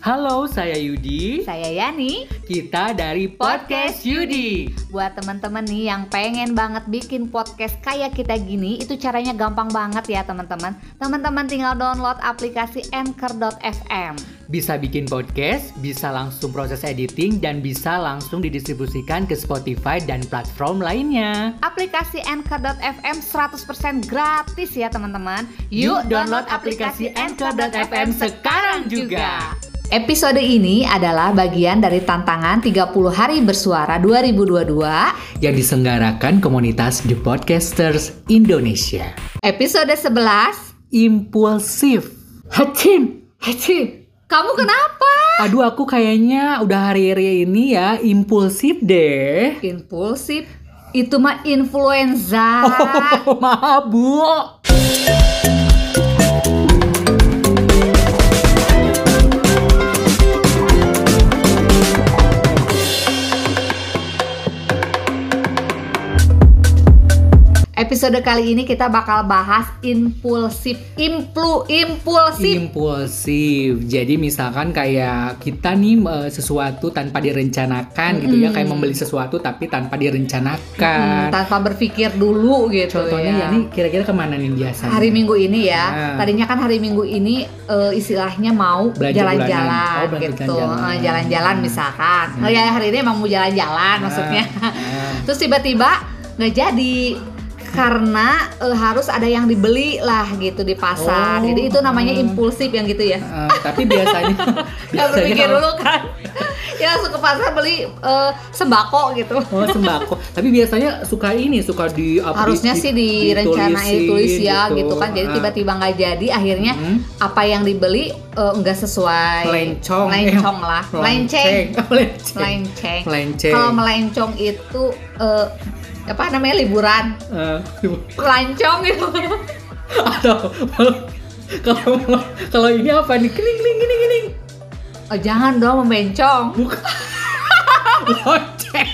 Halo, saya Yudi. Saya Yani. Kita dari Podcast Yudi. Buat teman-teman nih yang pengen banget bikin podcast kayak kita gini, itu caranya gampang banget ya teman-teman. Teman-teman tinggal download aplikasi Anchor.fm. Bisa bikin podcast, bisa langsung proses editing, dan bisa langsung didistribusikan ke Spotify dan platform lainnya. Aplikasi Anchor.fm 100% gratis ya teman-teman. Yuk download aplikasi Anchor.fm sekarang juga. Episode ini adalah bagian dari tantangan 30 hari bersuara 2022 yang diselenggarakan komunitas The Podcasters Indonesia. Episode 11 Impulsif. Hacin, hacin. Kamu kenapa? Aduh aku kayaknya udah hari-hari ini ya impulsif deh. Impulsif? Itu mah influenza. Oh, maaf bu. Episode kali ini kita bakal bahas impulsif, implu, impulsif. Impulsif. Jadi misalkan kayak kita nih eh, sesuatu tanpa direncanakan gitu ya, kayak membeli sesuatu tapi tanpa direncanakan. Hmm, tanpa berpikir dulu gitu Contohnya ya ya. nih kira-kira ke mana nih biasanya? Hari Minggu ini ya. Nah. Tadinya kan hari Minggu ini eh, istilahnya mau jalan-jalan Oh, gitu. jalan-jalan. Eh, Jalan-jalan misalkan. Hmm. Oh ya hari ini emang mau jalan-jalan maksudnya. Nah. Terus tiba-tiba nggak jadi karena eh, harus ada yang dibeli lah gitu di pasar. Oh. Jadi itu namanya Hmm. impulsif yang gitu ya. Eh, tapi biasanya Gak berpikir kalau- dulu kan. ya langsung ke pasar beli eh, sembako gitu. Oh sembako. Tapi biasanya suka ini, suka di Harusnya di- sih di- direncanain ditulis ya gitu. gitu kan. Jadi Ah. tiba-tiba nggak jadi akhirnya Hmm. apa yang dibeli nggak sesuai. Melencong. Melencong lah. Melenceng. Melenceng. Melenceng. Kalau melencong itu eh, apa namanya liburan. Eh, Melancong gitu. atau kalau kalau ini apa nih? Keling keling keling keling. Oh, jangan dong membencong. Lonceng.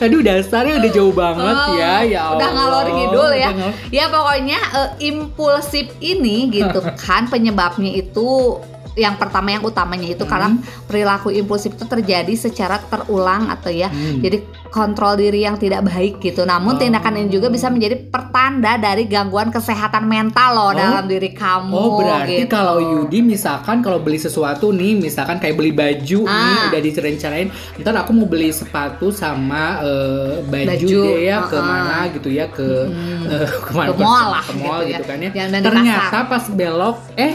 Aduh dasarnya udah jauh banget Oh, ya, ya Allah. Udah ngalor ngidul ya. Ya pokoknya eh, impulsif ini gitu kan penyebabnya itu yang pertama yang utamanya itu karena perilaku impulsif itu terjadi secara terulang atau ya Hmm. jadi kontrol diri yang tidak baik gitu. Namun Oh. tindakan ini juga bisa menjadi pertanda dari gangguan kesehatan mental loh Oh. dalam diri kamu. Oh berarti gitu. kalau Yudi misalkan kalau beli sesuatu nih misalkan kayak beli baju nih Ah. udah direncanain ntar aku mau beli sepatu sama eh, baju, Baju, deh ya ah, ke mana ah. gitu ya ke Hmm. eh, ke mana Ke mall lah ke mall gitu ya. gitu kan ya dan di ternyata pas belok eh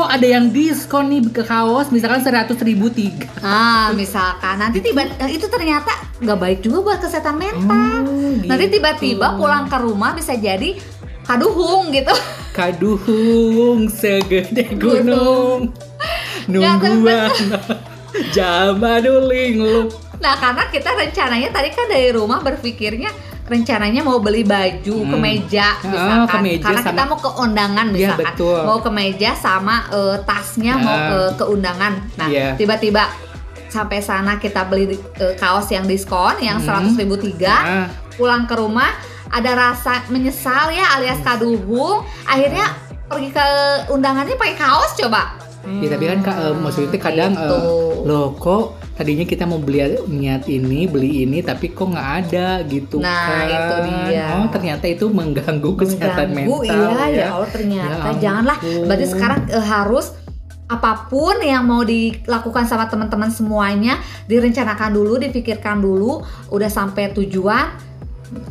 kok ada yang diskon nih ke kaos? Misalkan seratus ribu tiga. Ah, misalkan. Nanti tiba eh, itu ternyata nggak baik juga buat kesehatan mental. Nanti gitu. tiba-tiba pulang ke rumah bisa jadi kaduhung gitu. kaduhung segede gunung. Ya, nungguan. Zaman linglung. Nah, karena kita rencananya tadi kan dari rumah berpikirnya rencananya mau beli baju, Hmm. kemeja Ah, misalkan. kemeja karena kita sama- mau ke undangan Iya, misalkan. betul. Mau kemeja sama eh, tasnya mau Ah. ke ke undangan. Nah, Iya. tiba-tiba sampai sana kita beli eh, kaos yang diskon yang Hmm. seratus ribu tiga. Ah. pulang ke rumah ada rasa menyesal ya alias kaduhung akhirnya pergi ke undangannya pakai kaos coba Ya tapi kan Kak, eh, maksudnya kadang eh, Gitu. loh kok tadinya kita mau beli niat ini beli ini tapi kok nggak ada gitu Nah, kan. itu dia. Oh ternyata itu mengganggu kesehatan Mengganggu, mental iya ya. ya Allah ternyata Ya janganlah berarti sekarang eh, harus apa pun yang mau dilakukan sama teman-teman semuanya direncanakan dulu dipikirkan dulu udah sampai tujuan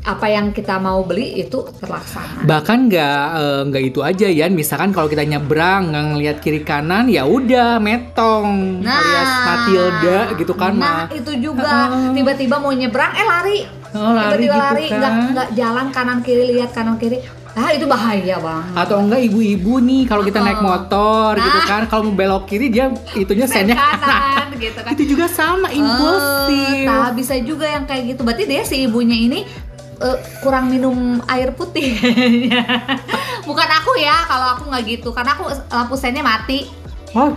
apa yang kita mau beli itu terlaksana Bahkan nggak eh, nggak itu aja ya. Misalkan kalau kita nyebrang nggak ngelihat kiri kanan ya udah metong alias Matilda gitu kan nah mah. itu juga tiba-tiba mau nyebrang eh lari Oh, lari tiba-tiba gitu lari kan. nggak nggak jalan kanan kiri lihat kanan kiri ah itu bahaya banget Atau enggak ibu-ibu nih kalau kita naik Oh. motor gitu Nah. kan kalau mau belok kiri dia itunya Sen sennya kanan gitu kan itu juga sama impulsif. Eh, nah bisa juga yang kayak gitu berarti dia si ibunya ini eh, kurang minum air putih. Bukan aku ya kalau aku nggak gitu. Karena aku lampu sennya mati. Oh,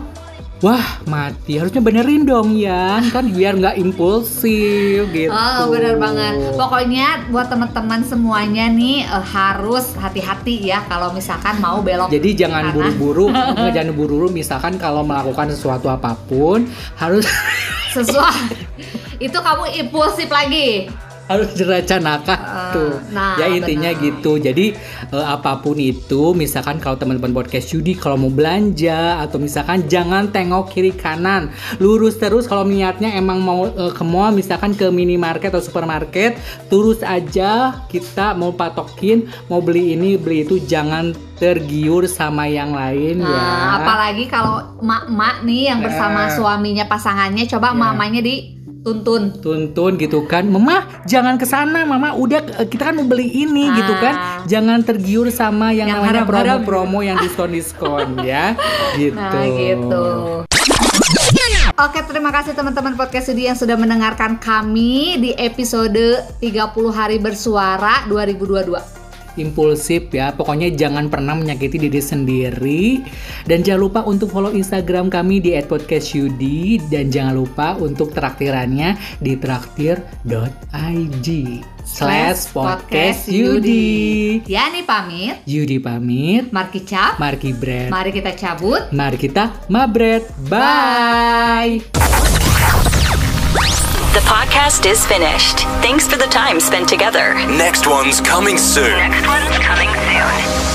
wah mati. Harusnya benerin dong ya kan biar nggak impulsif gitu. Oh benar banget. Pokoknya buat teman-teman semuanya nih eh, harus hati-hati ya kalau misalkan mau belok. jadi jangan buru-buru. Jangan buru-buru. Misalkan kalau melakukan sesuatu apa pun harus sesuai itu kamu impulsif lagi. Harus direncanakan Ah, tuh. nah, ya intinya benar. gitu. Jadi eh, apa pun itu, misalkan kalau teman-teman podcast Yudi kalau mau belanja atau misalkan jangan tengok kiri kanan, lurus terus kalau niatnya emang mau eh, ke mall, misalkan ke minimarket atau supermarket, terus aja kita mau patokin, mau beli ini beli itu, jangan tergiur sama yang lain ya. Nah, apalagi kalau mak-mak nih yang bersama Nah. suaminya pasangannya coba Ya. mamanya dituntun. Tuntun. Gitu kan. Mama jangan ke sana. Mama udah eh, kita kan mau beli ini Ah. gitu kan. Jangan tergiur sama yang, Yang namanya promo-promo yang diskon-diskon ya. Gitu. Nah, gitu. Oke, terima kasih teman-teman podcast Sudi yang sudah mendengarkan kami di episode 30 hari bersuara 2022. Impulsif ya pokoknya jangan pernah menyakiti diri sendiri dan jangan lupa untuk follow Instagram kami di @podcastyudi dan jangan lupa untuk traktirannya di traktir.ig slash podcast Yudi Ya nih pamit. Yudi pamit Marki cap. Marki Bread Mari kita cabut. Mari kita mabret. Bye. The podcast is finished. Thanks for the time spent together. Next one's coming soon. Next one's coming soon.